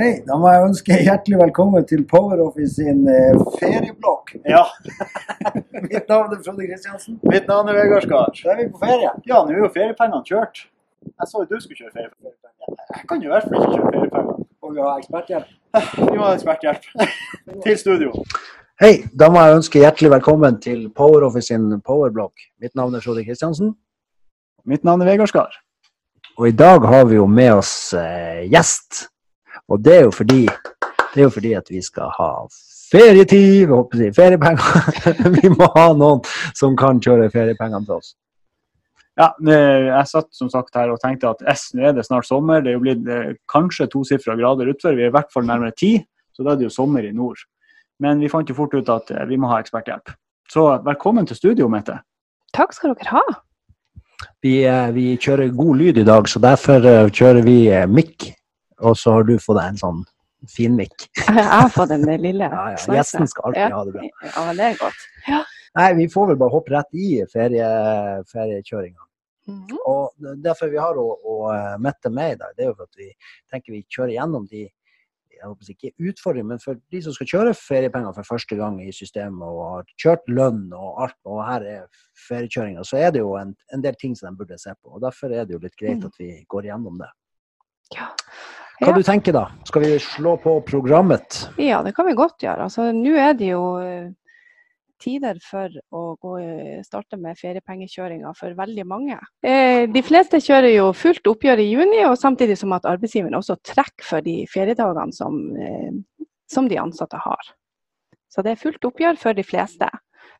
Hei, da må jeg ønske hjertelig velkommen til PowerOffice sin eh, ferieblokk. Ja, Mitt navn er Frode Kristiansen. mitt navn er Vegard Skar. Da er vi på ferie. Ja, nå er jo feriepengene kjørt. Jeg sa jo du skulle kjøre feriepenger. Jeg kan jo i hvert fall ikke kjøre feriepenger. Og vi har eksperthjelp. Vi må ha eksperthjelp. Til studio. Hei, da må jeg ønske hjertelig velkommen til PowerOffice sin powerblokk. Mitt navn er Frode Kristiansen. Mitt navn er Vegard Skar. Og i dag har vi jo med oss eh, gjest. Og det er jo fordi det er jo fordi at vi skal ha ferietid, vi håper å si feriepenger. vi må ha noen som kan kjøre feriepengene til oss. Ja, jeg satt som sagt her og tenkte at S, nå er det snart sommer. Det er jo blitt eh, kanskje tosifra grader utfor. Vi er i hvert fall nærmere ti, så da er det jo sommer i nord. Men vi fant jo fort ut at eh, vi må ha eksperthjelp. Så velkommen til studio, Mette. Takk skal dere ha. Vi, eh, vi kjører god lyd i dag, så derfor eh, kjører vi eh, mikk. Og så har du fått deg en sånn fin mikk. Jeg har fått den lille Ja, ja. Gjesten skal alltid Ja. ha det bra. Ja, det er godt. Ja. Nei, vi får vel bare hoppe rett i ferie, feriekjøringa. Mhm. Og derfor vi har å, å eh, Mette med i dag, det er jo for at vi tenker vi kjører gjennom de jeg håper ikke utfordringer, men for de som skal kjøre feriepenger for første gang i systemet og har kjørt lønn og alt, og her er feriekjøringa, så er det jo en, en del ting som de burde se på. og Derfor er det jo litt greit Mm. at vi går gjennom det. Ja. Hva Ja. du tenker da? Skal vi slå på programmet? ja, det kan vi godt gjøre. Altså, Nå er det jo eh, tider for å gå, starte med feriepengekjøringa for veldig mange. Eh, de fleste kjører jo fullt oppgjør i juni, og samtidig som at arbeidsgiveren også trekker for de feriedagene som, eh, som de ansatte har. Så det er fullt oppgjør for de fleste.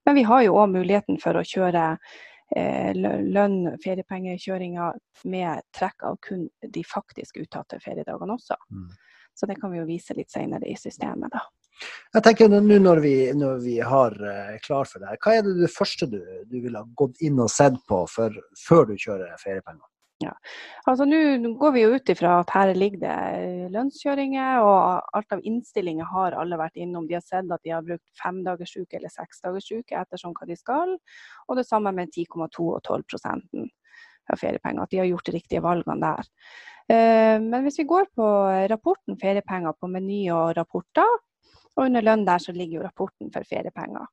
Men vi har jo òg muligheten for å kjøre eh, lønn, feriepengekjøringa med trekk av kun de faktisk uttatte feriedagene også. Mm. Så det kan vi jo vise litt senere i systemet, da. Jeg tenker nå nå når vi, når vi har eh, klar for det her, hva er det, det første du, du ville ha gått inn og sett på for, før du kjører feriepenger? Altså Nå går vi jo ut ifra at her ligger det lønnskjøringer, og alt av innstillinger har alle vært innom. De har sett at de har brukt femdagersuke eller seksdagersuke ettersom hva de skal. Og det samme med 10,2 og 12 prosenten av feriepenger. At de har gjort de riktige valgene der. Eh, Men hvis vi går på rapporten feriepenger på meny og rapporter, og under lønn der så ligger jo rapporten for feriepenger.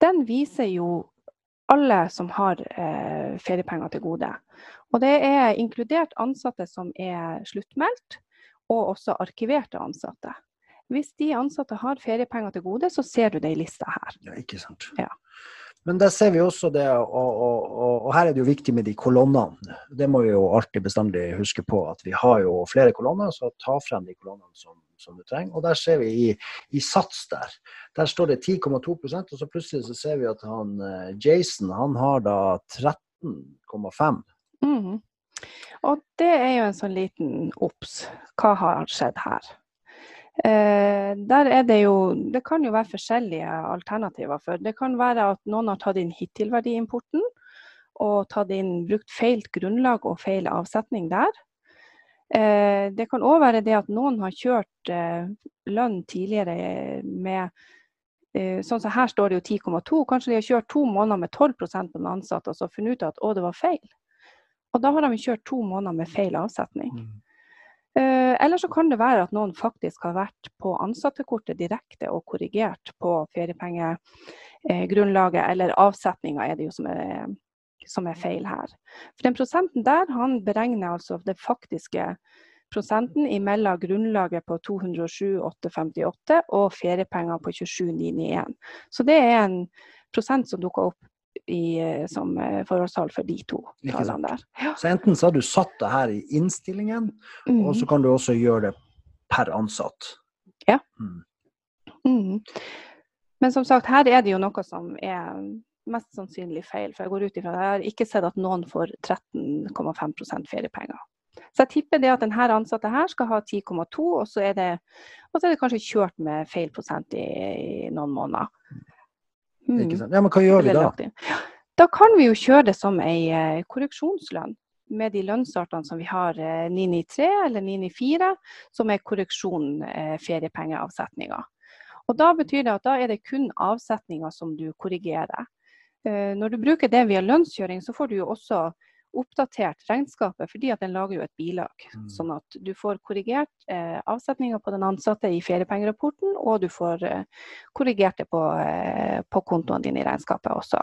Den viser jo alle som har eh, feriepenger til gode. Og det er inkludert ansatte som er sluttmeldt, og også arkiverte ansatte. Hvis de ansatte har feriepenger til gode, så ser du det i lista her. Ja, ikke sant. Ja. Men der ser vi også det, og, og, og, og her er det jo viktig med de kolonnene. Det må vi jo alltid bestandig huske på, at vi har jo flere kolonner, så ta frem de kolonnene som, som du trenger. Og der ser vi i, i sats der. Der står det 10,2% og så plutselig så ser vi at han eh, Jason, han har da 13,5. Mhm. Og det er jo en sånn liten obs. Hva har skjedd her? Eh, der er det jo Det kan jo være forskjellige alternativer. For det kan være at noen har tatt inn hittilverdiimporten og tatt inn, brukt feil grunnlag og feil avsetning der. Eh, det kan òg være det at noen har kjørt eh, lønn tidligere med Sånn som her står det jo 10,2. Kanskje de har kjørt to måneder med 12 på den ansatte og så funnet ut at å, det var feil. Og da har de kjørt to måneder med feil avsetning. Eh, eller så kan det være at noen faktisk har vært på ansattekortet direkte og korrigert på feriepengegrunnlaget, eller avsetninga er det jo som er, som er feil her. For den prosenten der, han beregner altså det faktiske prosenten imellom grunnlaget på 207,858 og feriepenger på 27,991. Så det er en prosent som dukker opp i, eh, som eh, forholdstall for de to tallene der. Ja. Så enten så har du satt det her i innstillingen, Mm. og så kan du også gjøre det per ansatt. Ja. Mm. Mm. Men som sagt, her er det jo noe som er mest sannsynlig feil. For jeg går ut ifra Jeg har ikke sett at noen får 13,5% feriepenger. Så jeg tipper det at denne ansatte her skal ha 10,2, og så det, og så er det kanskje kjørt med feil prosent i, i noen måneder. Sant? Ja, men hva gjør vi da? Da kan vi jo kjøre det som ei eh, korreksjonslønn med de lønnsartene som vi har, eh, 993 eller 994, som er korreksjon feriepengeavsetninga. feriepengeavsetninger. Og da betyr det at da er det kun avsetninger som du korrigerer. Eh, Når du bruker det via lønnskjøring, så får du jo også oppdatert regnskapet, fordi at den lager jo et bilag. Mm. Sånn at du får korrigert eh, avsetninga på den ansatte i feriepengerapporten, og du får eh, korrigert det på, eh, på kontoene dine i regnskapet også.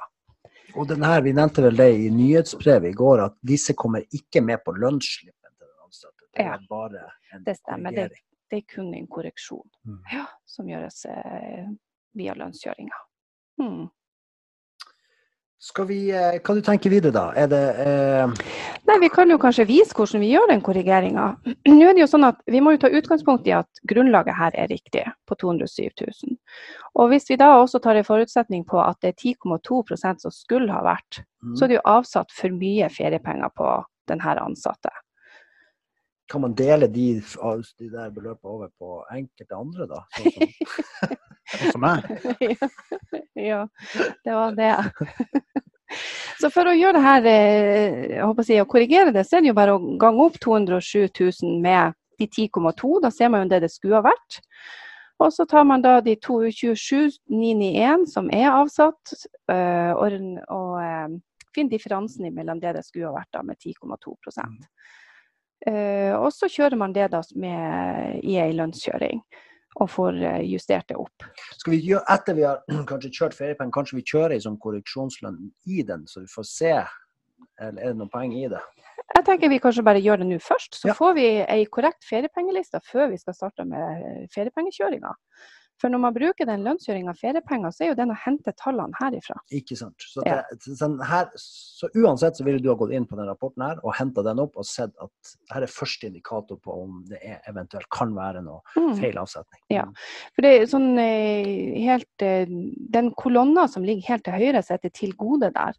Og den her, Vi nevnte vel det i nyhetsbrevet i går, at disse kommer ikke med på lønnsslippen til den ansatte. Det er Ja, bare en det stemmer. Det- korrigering. Det er kun en korreksjon Mm. ja, som gjøres eh, via lønnskjøringa. Hmm. Skal vi, eh, Hva du tenker videre, da? Er det eh, Nei, Vi kan jo kanskje vise hvordan vi gjør den korrigeringa. Nå er det jo sånn at Vi må jo ta utgangspunkt i at grunnlaget her er riktig, på 207 000. Og hvis vi da også tar en forutsetning på at det er 10,2% som skulle ha vært, mm, så er det jo avsatt for mye feriepenger på denne ansatte. Kan man dele de, de der beløpene over på enkelte andre, da? Sånn som, Sånn som meg. ja, det var det. Så for å gjøre det her, eh, jeg håper å, si, å korrigere det, så er det jo bare å gange opp 207 000 med de 10,2. Da ser man jo det det skulle ha vært. Og så tar man da de 227 991 som er avsatt, eh, og, og eh, finner differansen mellom det det skulle ha vært da med 10,2 Eh, Og så kjører man det da med, i ei lønnskjøring og får eh, justert det opp. skal vi gjøre, Etter vi har kanskje kjørt feriepenger, kanskje vi kjører ei sånn korreksjonslønn i den, så vi får se? Eller er det noen poeng i det? Jeg tenker vi kanskje bare gjør det nå først, så Ja. får vi ei korrekt feriepengeliste før vi skal starte med feriepengekjøringa. For når man bruker den lønnskjøringa av feriepenger, så er jo den å hente tallene herifra. Ikke sant. Så, Ja. det, sånn her, så uansett så ville du ha gått inn på den rapporten her og henta den opp og sett at her er første indikator på om det er, eventuelt kan være noe Mm. feil avsetning. Ja. For det er sånn eh, helt eh, Den kolonna som ligger helt til høyre, som heter 'til gode' der,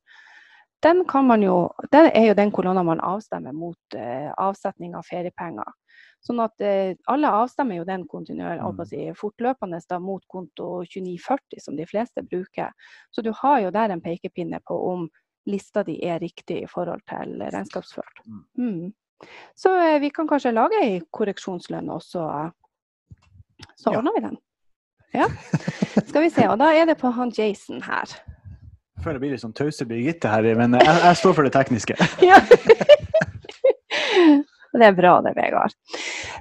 den kan man jo den er jo den kolonna man avstemmer mot eh, avsetning av feriepenger. Sånn at eh, alle avstemmer jo den kontinuerlig, holdt si, fortløpende da, mot konto 2940, som de fleste bruker. Så du har jo der en pekepinne på om lista di er riktig i forhold til regnskapsført. Mm. Så eh, vi kan kanskje lage ei korreksjonslønn, også, så, Ja. ordner vi den. Ja. Skal vi se, og da er det på han Jason her. Jeg føler det blir litt sånn tause Birgitte her, men jeg, jeg står for det tekniske. Ja. Det er bra det, Vegard.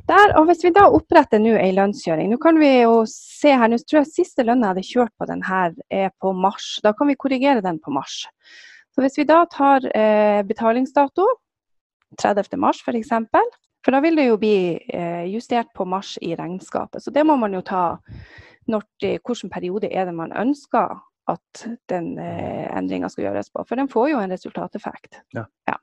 Der, og Hvis vi da oppretter nå ei lønnskjøring Nå kan vi jo se her, nå tror jeg siste lønna jeg hadde kjørt på den her er på mars. Da kan vi korrigere den på mars. Så Hvis vi da tar eh, betalingsdato, 30. mars f.eks., for, for da vil det jo bli eh, justert på mars i regnskapet. Så det må man jo ta når hvilken periode er det man ønsker at den eh, endringa skal gjøres på. For den får jo en resultateffekt. Ja. Eh,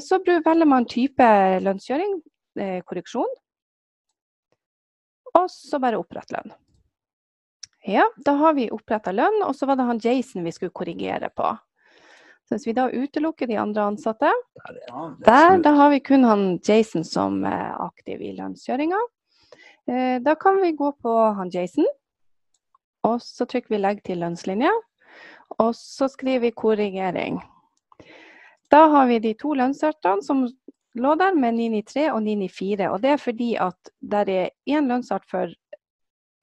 så velger man type lønnskjøring, eh, korreksjon. Og så bare opprett lønn. Ja, da har vi oppretta lønn, og så var det han Jason vi skulle korrigere på. Så hvis vi da utelukker de andre ansatte, Der, er- da har vi kun han Jason som er aktiv i lønnskjøringa. Eh, da kan vi gå på han Jason, og så trykker vi 'legg til lønnslinje'. Og så skriver vi 'korrigering'. Da har vi de to lønnsartene som lå der med 993 og 994. Og det er fordi at det er én lønnsart for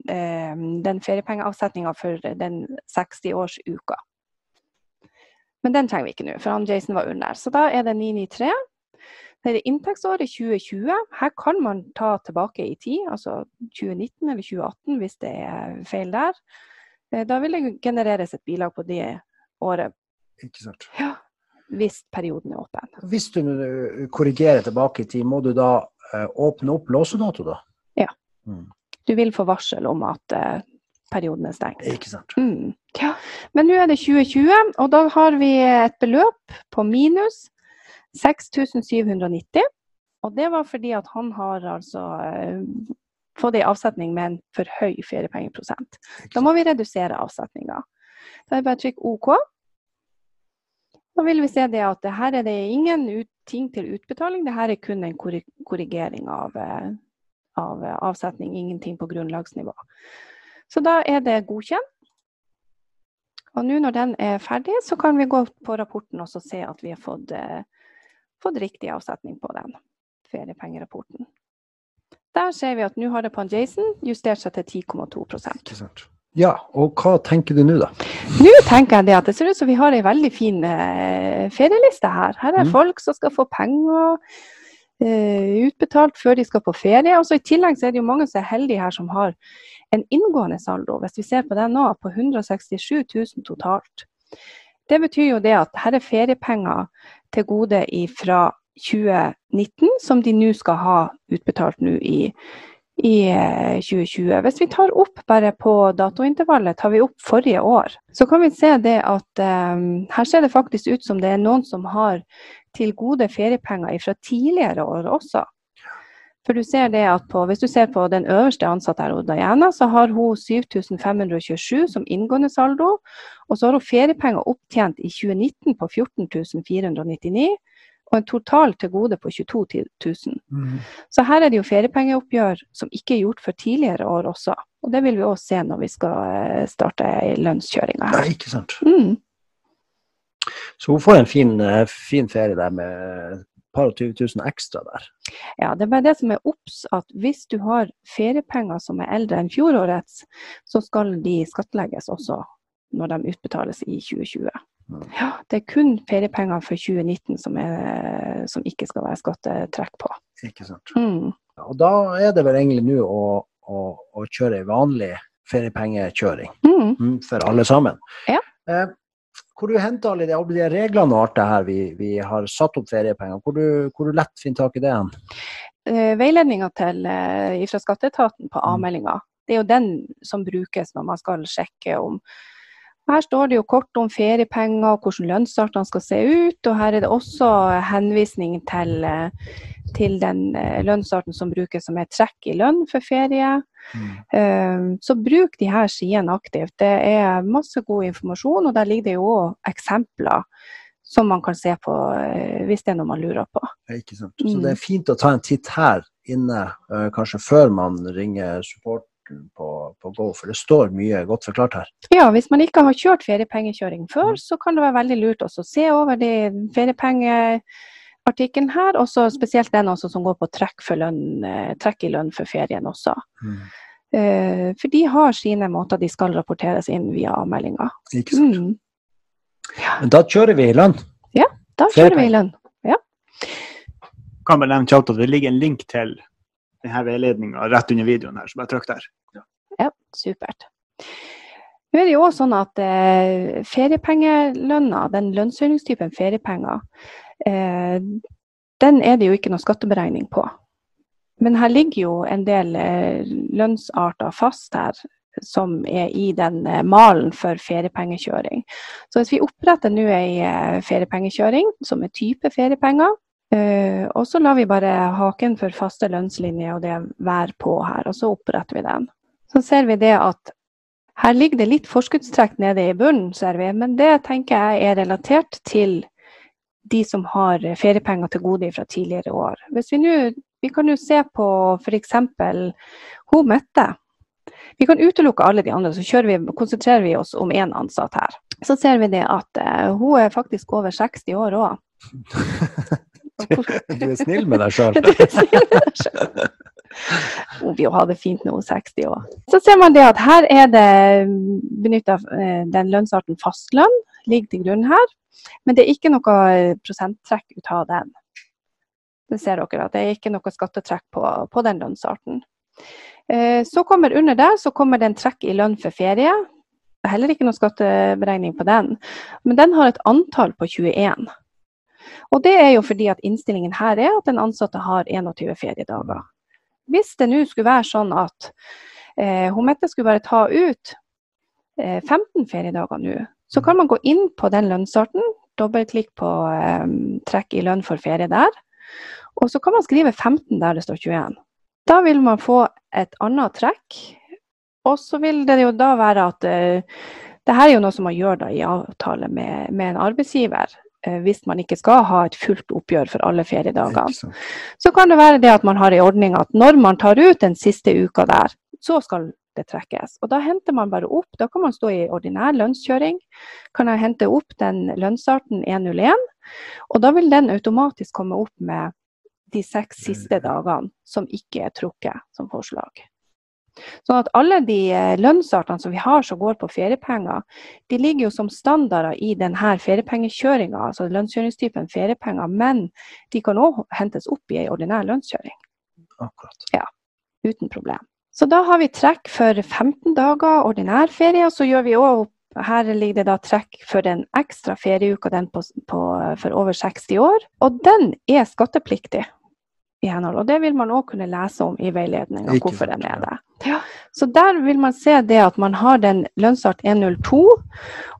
eh, den feriepengeavsetninga for den 60-årsuka. Men den trenger vi ikke nå, for han Jason var under. Så da er det 993. Det er inntektsåret 2020. Her kan man ta tilbake i tid, altså 2019 eller 2018 hvis det er feil der. Eh, Da vil det genereres et bilag på det året Ikke sant. ja, hvis perioden er åpen. Hvis du korrigerer tilbake i tid, må du da eh, åpne opp låsedato, da? Ja. Mm. Du vil få varsel om at eh, perioden er stengt. Ikke sant. Mm. Ja. Men nå er det 2020, og da har vi et beløp på minus 6790. Og det var fordi at han har altså eh, fått ei avsetning med en for høy feriepengeprosent. Da må vi redusere avsetninga. Da er det bare å trykke OK. Da vil vi se det at det her er det ingen ut, ting til utbetaling, det her er kun en korrigering av, eh, av eh, avsetning, ingenting på grunnlagsnivå. Så da er det godkjent. Og nå når den er ferdig, så kan vi gå på rapporten og se at vi har fått, eh, fått riktig avsetning på den feriepengerapporten. Der ser vi at nå har det på Jason justert seg til 10,2 Ikke sant. Ja, og hva tenker du nå, da? Nå tenker jeg det at det ser ut som vi har ei veldig fin eh, ferieliste her. Her er Mm. folk som skal få penger eh, utbetalt før de skal på ferie. Og så I tillegg så er det jo mange som er heldige her som har en inngående saldo, hvis vi ser på den nå, på 167 000 totalt. Det betyr jo det at her er feriepenger til gode fra 2019, som de nå skal ha utbetalt nå i, i eh, 2020. Hvis vi tar opp bare på datointervallet, tar vi opp forrige år, så kan vi se det at um, her ser det faktisk ut som det er noen som har til gode feriepenger fra tidligere år også. For du ser det at på, Hvis du ser på den øverste ansatte her, Diana, så har hun 7527 som inngående saldo. Og så har hun feriepenger opptjent i 2019 på 14 499. Og en total til gode på 22 000. Så her er det jo feriepengeoppgjør som ikke er gjort for tidligere år også. Og det vil vi også se når vi skal eh, starte lønnskjøringa Ja, ikke sant. Mm. Så hun får en fin, eh, fin ferie der med et par og 20 000 ekstra der. Ja, det er bare det som er obs, at hvis du har feriepenger som er eldre enn fjorårets, så skal de skattlegges også når de utbetales i 2020. Ja, det er kun feriepenger for 2019 som, er, som ikke skal være skattetrekk på. Ikke sant. Mm. Og da er det vel egentlig nå å, å, å kjøre ei vanlig feriepengekjøring Mm. mm, for alle sammen. Ja. Eh, hvor du henter alle de, alle de reglene og alt det her vi, vi har satt opp feriepenger, hvor du, hvor du lett finner tak i det? hen? Eh, Veiledninga eh, fra skatteetaten på Mm. avmeldinga, det er jo den som brukes når man skal sjekke om Her står det jo kort om feriepenger og hvordan lønnsartene skal se ut. Og her er det også henvisning til, eh, til den lønnsarten som brukes som er trekk i lønn for ferie. Mm. Så bruk de her sidene aktivt. Det er masse god informasjon, og der ligger det jo òg eksempler som man kan se på eh, hvis det er noe man lurer på. Ikke sant? Så Mm. det er fint å ta en titt her inne, eh, kanskje før man ringer supporten på, på Go, for det står mye godt forklart her. Ja, hvis man ikke har kjørt feriepengekjøring før, så kan det være veldig lurt også å se over de feriepengeartikkelen her, og så spesielt den også som går på trekk, for lønn, eh, trekk i lønn for ferien også. Eh, For de har sine måter de skal rapporteres inn via avmeldinga. Ikke sant? Mm. Men da kjører vi i lønn. Ja, Da kjører vi i lønn. kan bare nevne kjapt at det ligger en link til denne veiledninga rett under videoen her, så bare trykk der. Supert. Nå er det jo også sånn at eh, feriepengelønna, den lønnsøkningstypen feriepenger, eh, den er det jo ikke noe skatteberegning på. Men her ligger jo en del eh, lønnsarter fast her, som er i den eh, malen for feriepengekjøring. Så hvis vi oppretter nå ei feriepengekjøring som er type feriepenger, og så lar vi bare haken for faste lønnslinjer og det være på her, og så oppretter vi den så ser vi det at her ligger det litt forskuddstrekk nede i bunnen, ser vi, men det tenker jeg er relatert til de som har feriepenger til gode fra tidligere år. Hvis vi, nu, vi kan jo se på f.eks. hun Mette. Vi kan utelukke alle de andre, så vi, konsentrerer vi oss om én ansatt her. Så ser vi det at uh, hun er faktisk over 60 år òg. Du er snill med deg sjøl. Hun vil jo ha det fint når hun er 60 år. Så ser man det at her er det benytta den lønnsarten fastlønn, ligger til grunn her. Men det er ikke noe eh, prosenttrekk ut av den. Det ser dere at det er ikke noe skattetrekk på, på den lønnsarten. Eh, Så kommer under der så kommer det en trekk i lønn for ferie. Det er heller ikke noe skatteberegning på den. Men den har et antall på 21. Og det er jo fordi at innstillingen her er at den ansatte har 21 feriedager. Hvis det nå skulle være sånn at eh, hun Mette skulle bare ta ut eh, 15 feriedager nå, så kan man gå inn på den lønnsarten, dobbeltklikk på eh, trekk i lønn for ferie der, og så kan man skrive 15 der det står 21. Da vil man få et annet trekk, og så vil det jo da være at eh, det her er jo noe som man gjør da i avtale med, med en arbeidsgiver. Eh, Hvis man ikke skal ha et fullt oppgjør for alle feriedagene. Så kan det være det at man har en ordning at når man tar ut den siste uka der, så skal det trekkes. Og da henter man bare opp, da kan man stå i ordinær lønnskjøring. Kan jeg hente opp den lønnsarten 101, og da vil den automatisk komme opp med de seks siste dagene som ikke er trukket som forslag. Sånn at alle de eh, lønnsartene som vi har som går på feriepenger, de ligger jo som standarder i denne feriepengekjøringa, altså lønnskjøringstypen feriepenger, men de kan òg hentes opp i ei ordinær lønnskjøring. Akkurat. Ja, uten problem. Så da har vi trekk for 15 dager ordinær ferie, og så gjør vi òg her ligger det da trekk for den ekstra ferieuka den på, på, for over 60 år. Og den er skattepliktig i henhold. Og det vil man òg kunne lese om i veiledninga, hvorfor den er det. Ja. Så der vil man se det at man har den lønnsart 102,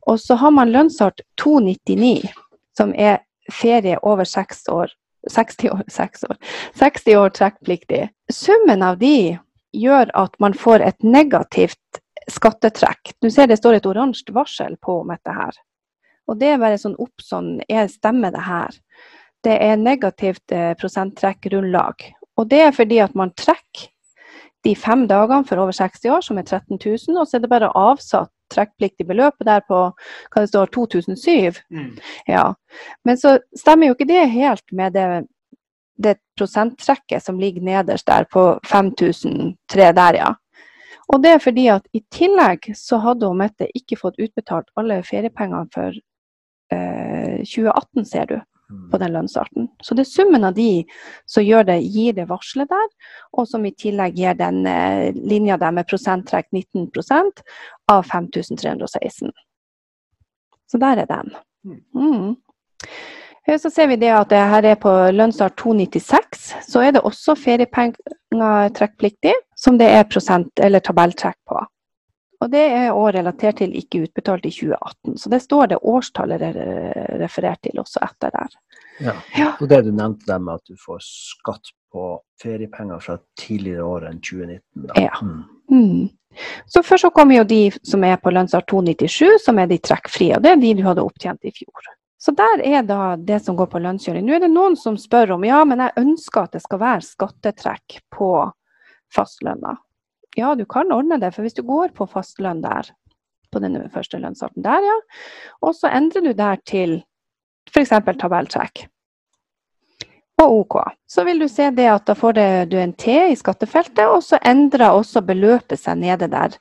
og så har man lønnsart 299, som er ferie over seks år. 60 år, 6 år, 60 år trekkpliktig. Summen av de gjør at man får et negativt skattetrekk. Du ser det står et oransje varsel på om dette her. Og det er bare sånn opp sånn, er, stemmer det her? Det er negativt eh, prosenttrekkgrunnlag. Og det er fordi at man trekker de fem dagene for over 60 år, som er 13 000, og så er det bare avsatt trekkpliktig beløp der på hva det står, 2007. Mm. Ja. Men så stemmer jo ikke det helt med det, det prosenttrekket som ligger nederst der på 5003 der, ja. Og det er fordi at i tillegg så hadde hun Mette ikke fått utbetalt alle feriepengene for eh, 2018, ser du på den lønnsarten. Så det er summen av de som det, gir det varselet der, og som i tillegg gir den eh, linja der med prosenttrekk 19% av 5316. Så der er den. Mm. mm. Så ser vi det at det her er på lønnsart 296, så er det også feriepenger trekkpliktig, som det er prosent- eller tabelltrekk på. Og det er òg relatert til ikke utbetalt i 2018. Så det står det årstallet referert til også etter der. Ja. ja. Og det du nevnte der med at du får skatt på feriepenger fra tidligere år enn 2019. Da. Ja. Mm. Mm. Så først så kommer jo de som er på lønnsart 297, som er de trekkfrie. Og det er de du hadde opptjent i fjor. Så der er da det som går på lønnskjøring. Nå er det noen som spør om ja, men jeg ønsker at det skal være skattetrekk på fastlønna ja, du kan ordne det. For hvis du går på fastlønn der, på den første lønnsarten der, ja, og så endrer du der til f.eks. tabelltrekk og OK, så vil du se det at da får du en T i skattefeltet, og så endrer også beløpet seg nede der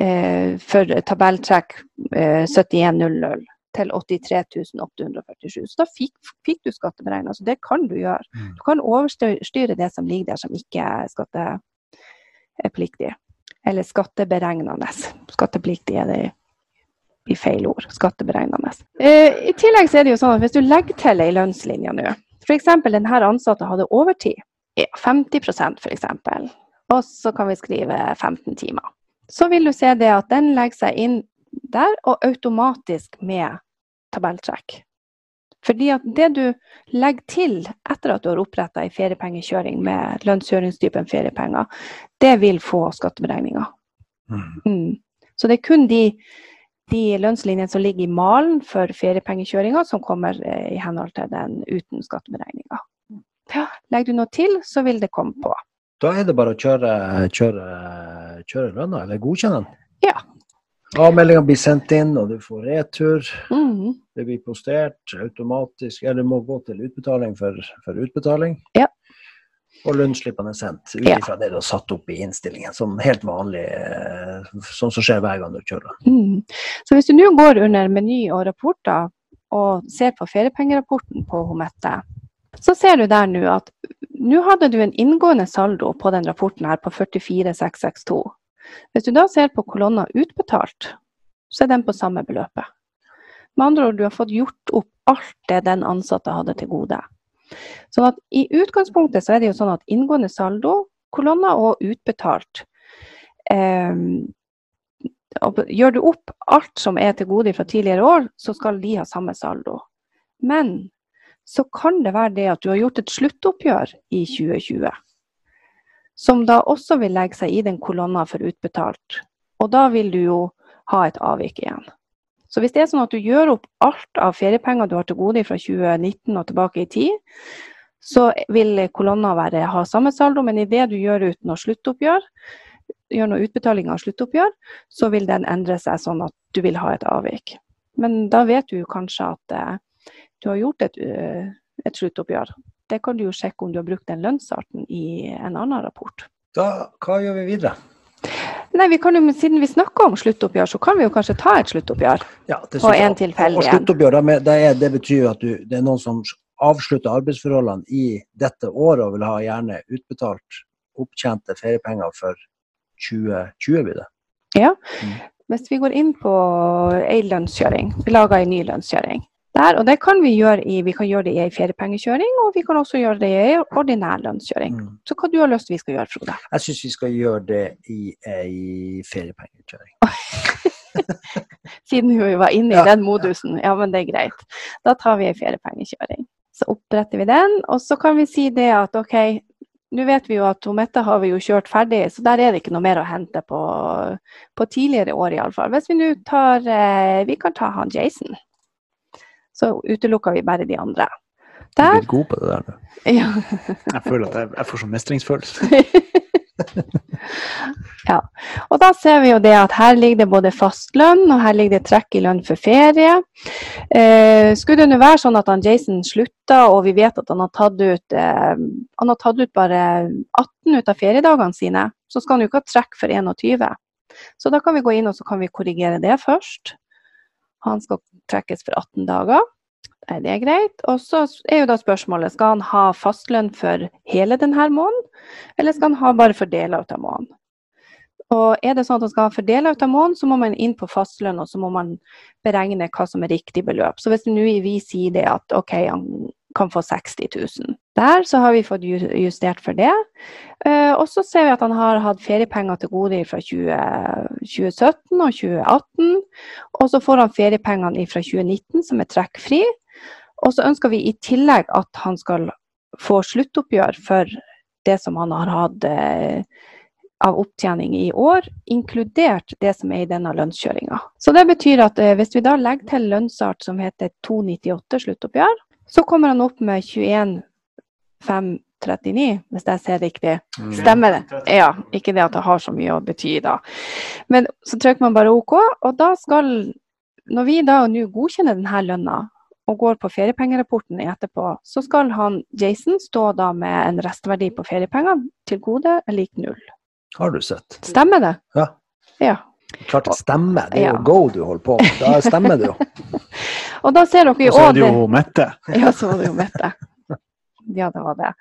eh, for tabelltrekk eh, 7100 til 83 847. Så da fikk, fikk du skatteberegna. Så det kan du gjøre. Mm. Du kan overstyre det som ligger der som ikke er skatte er pliktig. Eller skatteberegnende. Skattepliktig er det i feil ord. Skatteberegnende. Eh, I tillegg så er det jo sånn at hvis du legger til ei lønnslinje nå, f.eks. denne ansatte hadde overtid, ja, 50% f.eks., og så kan vi skrive 15 timer, så vil du se det at den legger seg inn der, og automatisk med tabelltrekk. Fordi at det du legger til etter at du har oppretta ei feriepengekjøring med lønnskjøringstypen feriepenger, det vil få skatteberegninga. Mm. Mm. Så det er kun de, de lønnslinjene som ligger i malen for feriepengekjøringa, som kommer eh, i henhold til den uten skatteberegninga. Ja, legger du noe til, så vil det komme på. Da er det bare å kjøre, kjøre, kjøre lønna, eller godkjenne den? Ja, Avmeldinga blir sendt inn, og du får retur. Mm. Det blir postert automatisk, eller må gå til utbetaling for, for utbetaling. Ja. Og lønnsslippene er sendt ut ifra ja. det du har satt opp i innstillingen, som helt vanlig, eh, sånn som skjer hver gang du kjører. Mm. Så hvis du nå går under meny og rapporter og ser på feriepengerapporten på Homette, så ser du der nå at nå hadde du en inngående saldo på den rapporten her på 44662. Hvis du da ser på kolonna utbetalt, så er den på samme beløpet. Med andre ord, du har fått gjort opp alt det den ansatte hadde til gode. Sånn at I utgangspunktet så er det jo sånn at inngående saldo, kolonner og utbetalt eh, Gjør du opp alt som er til gode fra tidligere år, så skal de ha samme saldo. Men så kan det være det at du har gjort et sluttoppgjør i 2020 som da også vil legge seg i den kolonna for utbetalt. Og da vil du jo ha et avvik igjen. Så hvis det er sånn at du gjør opp alt av feriepenger du har til gode fra 2019 og tilbake i tid, så vil kolonna være, ha samme saldo, men idet du gjør ut noe sluttoppgjør, gjør noe utbetaling av sluttoppgjør, så vil den endre seg sånn at du vil ha et avvik. Men da vet du kanskje at eh, du har gjort et, uh, et sluttoppgjør det kan du jo sjekke om du har brukt den lønnsarten i en annen rapport. Da, hva gjør vi videre? Nei, vi kan jo, Siden vi snakker om sluttoppgjør, så kan vi jo kanskje ta et sluttoppgjør. Ja, det på én jeg. en tilfeldig Og en. sluttoppgjør, det, er, det betyr at du, det er noen som avslutter arbeidsforholdene i dette året og vil ha gjerne utbetalt opptjente feriepenger for 2020, blir det. Hvis vi går inn på ei lønnskjøring, vi lager ei ny lønnskjøring. Der, og det kan vi gjøre i, vi kan gjøre det i en feriepengekjøring, og vi kan også gjøre det i en ordinær lønnskjøring. Mm. Så hva du har lyst vi skal gjøre, Frode? Jeg syns vi skal gjøre det i ei feriepengekjøring. Siden hun var inne i Ja. den modusen. Ja, men det er greit. Da tar vi ei feriepengekjøring. Så oppretter vi den, og så kan vi si det at OK, nå vet vi jo at Mette har vi jo kjørt ferdig, så der er det ikke noe mer å hente på, på tidligere år iallfall. Hvis vi nå tar eh, Vi kan ta han Jason. Så utelukker vi bare de andre. Du er Der. blitt god på det der nå. Ja. Jeg føler at jeg, jeg får sånn mestringsfølelse. ja. Og da ser vi jo det at her ligger det både fast lønn, og her ligger det trekk i lønn for ferie. Eh, skulle det nå være sånn at han Jason slutta, og vi vet at han har tatt ut, eh, han har tatt ut bare 18 ut av feriedagene sine, så skal han jo ikke ha trekk for 21. Så da kan vi gå inn og så kan vi korrigere det først. Han skal trekkes for 18 dager. Er det greit? Og så er jo da spørsmålet skal han ha fastlønn for hele denne måneden, eller skal han ha bare for deler av måneden? Og er det sånn at han skal ha for deler av måneden, så må man inn på fastlønn og så må man beregne hva som er riktig beløp. Så hvis vi sier det at OK, han kan få 60 000. Der så har vi fått justert for det. Eh, og så ser vi at han har hatt feriepenger til gode fra 20, 2017 og 2018. Og så får han feriepengene fra 2019 som er trekkfri. Og så ønsker vi i tillegg at han skal få sluttoppgjør for det som han har hatt eh, av opptjening i år, inkludert det som er i denne lønnskjøringa. Så det betyr at eh, hvis vi da legger til lønnsart som heter 298 sluttoppgjør, så kommer han opp med 21 539, hvis jeg ser riktig. Stemmer det? Ja, ikke det at det har så mye å bety da. Men så trykker man bare OK, og da skal Når vi da nå godkjenner denne lønna og går på feriepengerapporten etterpå, så skal han Jason stå da med en restverdi på feriepengene til gode er lik null. Har du sett? Stemmer det? Ja. Ja. Klart det stemmer. Det er jo Ja. go du holder på med. Da stemmer det jo. Og da ser dere jo Og så er det jo Mette. Ja, så var det jo Mette. Ja, det var det.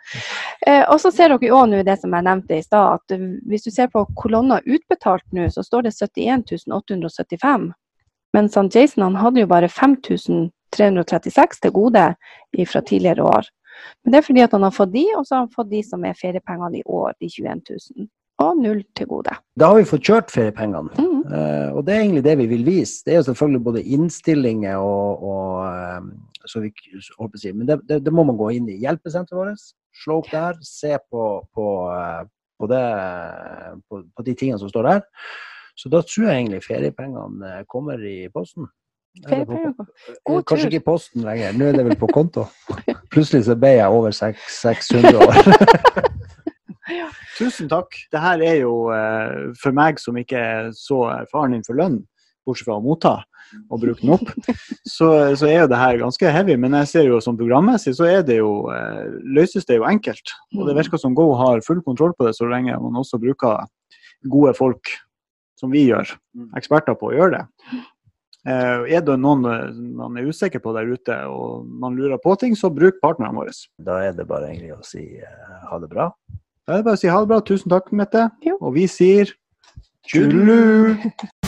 Eh, og så ser dere jo nå det som jeg nevnte i stad, at eh, hvis du ser på kolonner utbetalt nå, så står det 71 875. Mens han Jason han hadde jo bare 5336 til gode fra tidligere år. Men det er fordi at han har fått de, og så har han fått de som er feriepengene i år, de 21 000. Og null til gode. Da har vi fått kjørt feriepengene. mm. uh, og det er egentlig det vi vil vise. Det er jo selvfølgelig både innstillinger og, og eh, så vi, så si, Men det, det, det må man gå inn i hjelpesenteret vårt, slå opp der, se på, på, eh, på, det, på, på de tingene som står der. Så da tror jeg egentlig feriepengene kommer i posten. På- Kanskje ikke i posten lenger, nå er det vel på konto. Plutselig så ble jeg over 600 år. Tusen takk. Det her er jo eh, for meg som ikke er så erfaren innenfor lønn, bortsett fra å motta og bruke den opp, så, så er jo det her ganske heavy. Men jeg ser jo som programmessig så er det jo, eh, løses det jo enkelt. Og det virker som Go har full kontroll på det så lenge man også bruker gode folk, som vi gjør, eksperter på å gjøre det. Eh, er det noen man er usikker på der ute og man lurer på ting, så bruk partnerne våre. Da er det bare egentlig å si ha det bra. Da er det bare å si ha det bra. Tusen takk, Mette. Jo. Og vi sier tjudelu!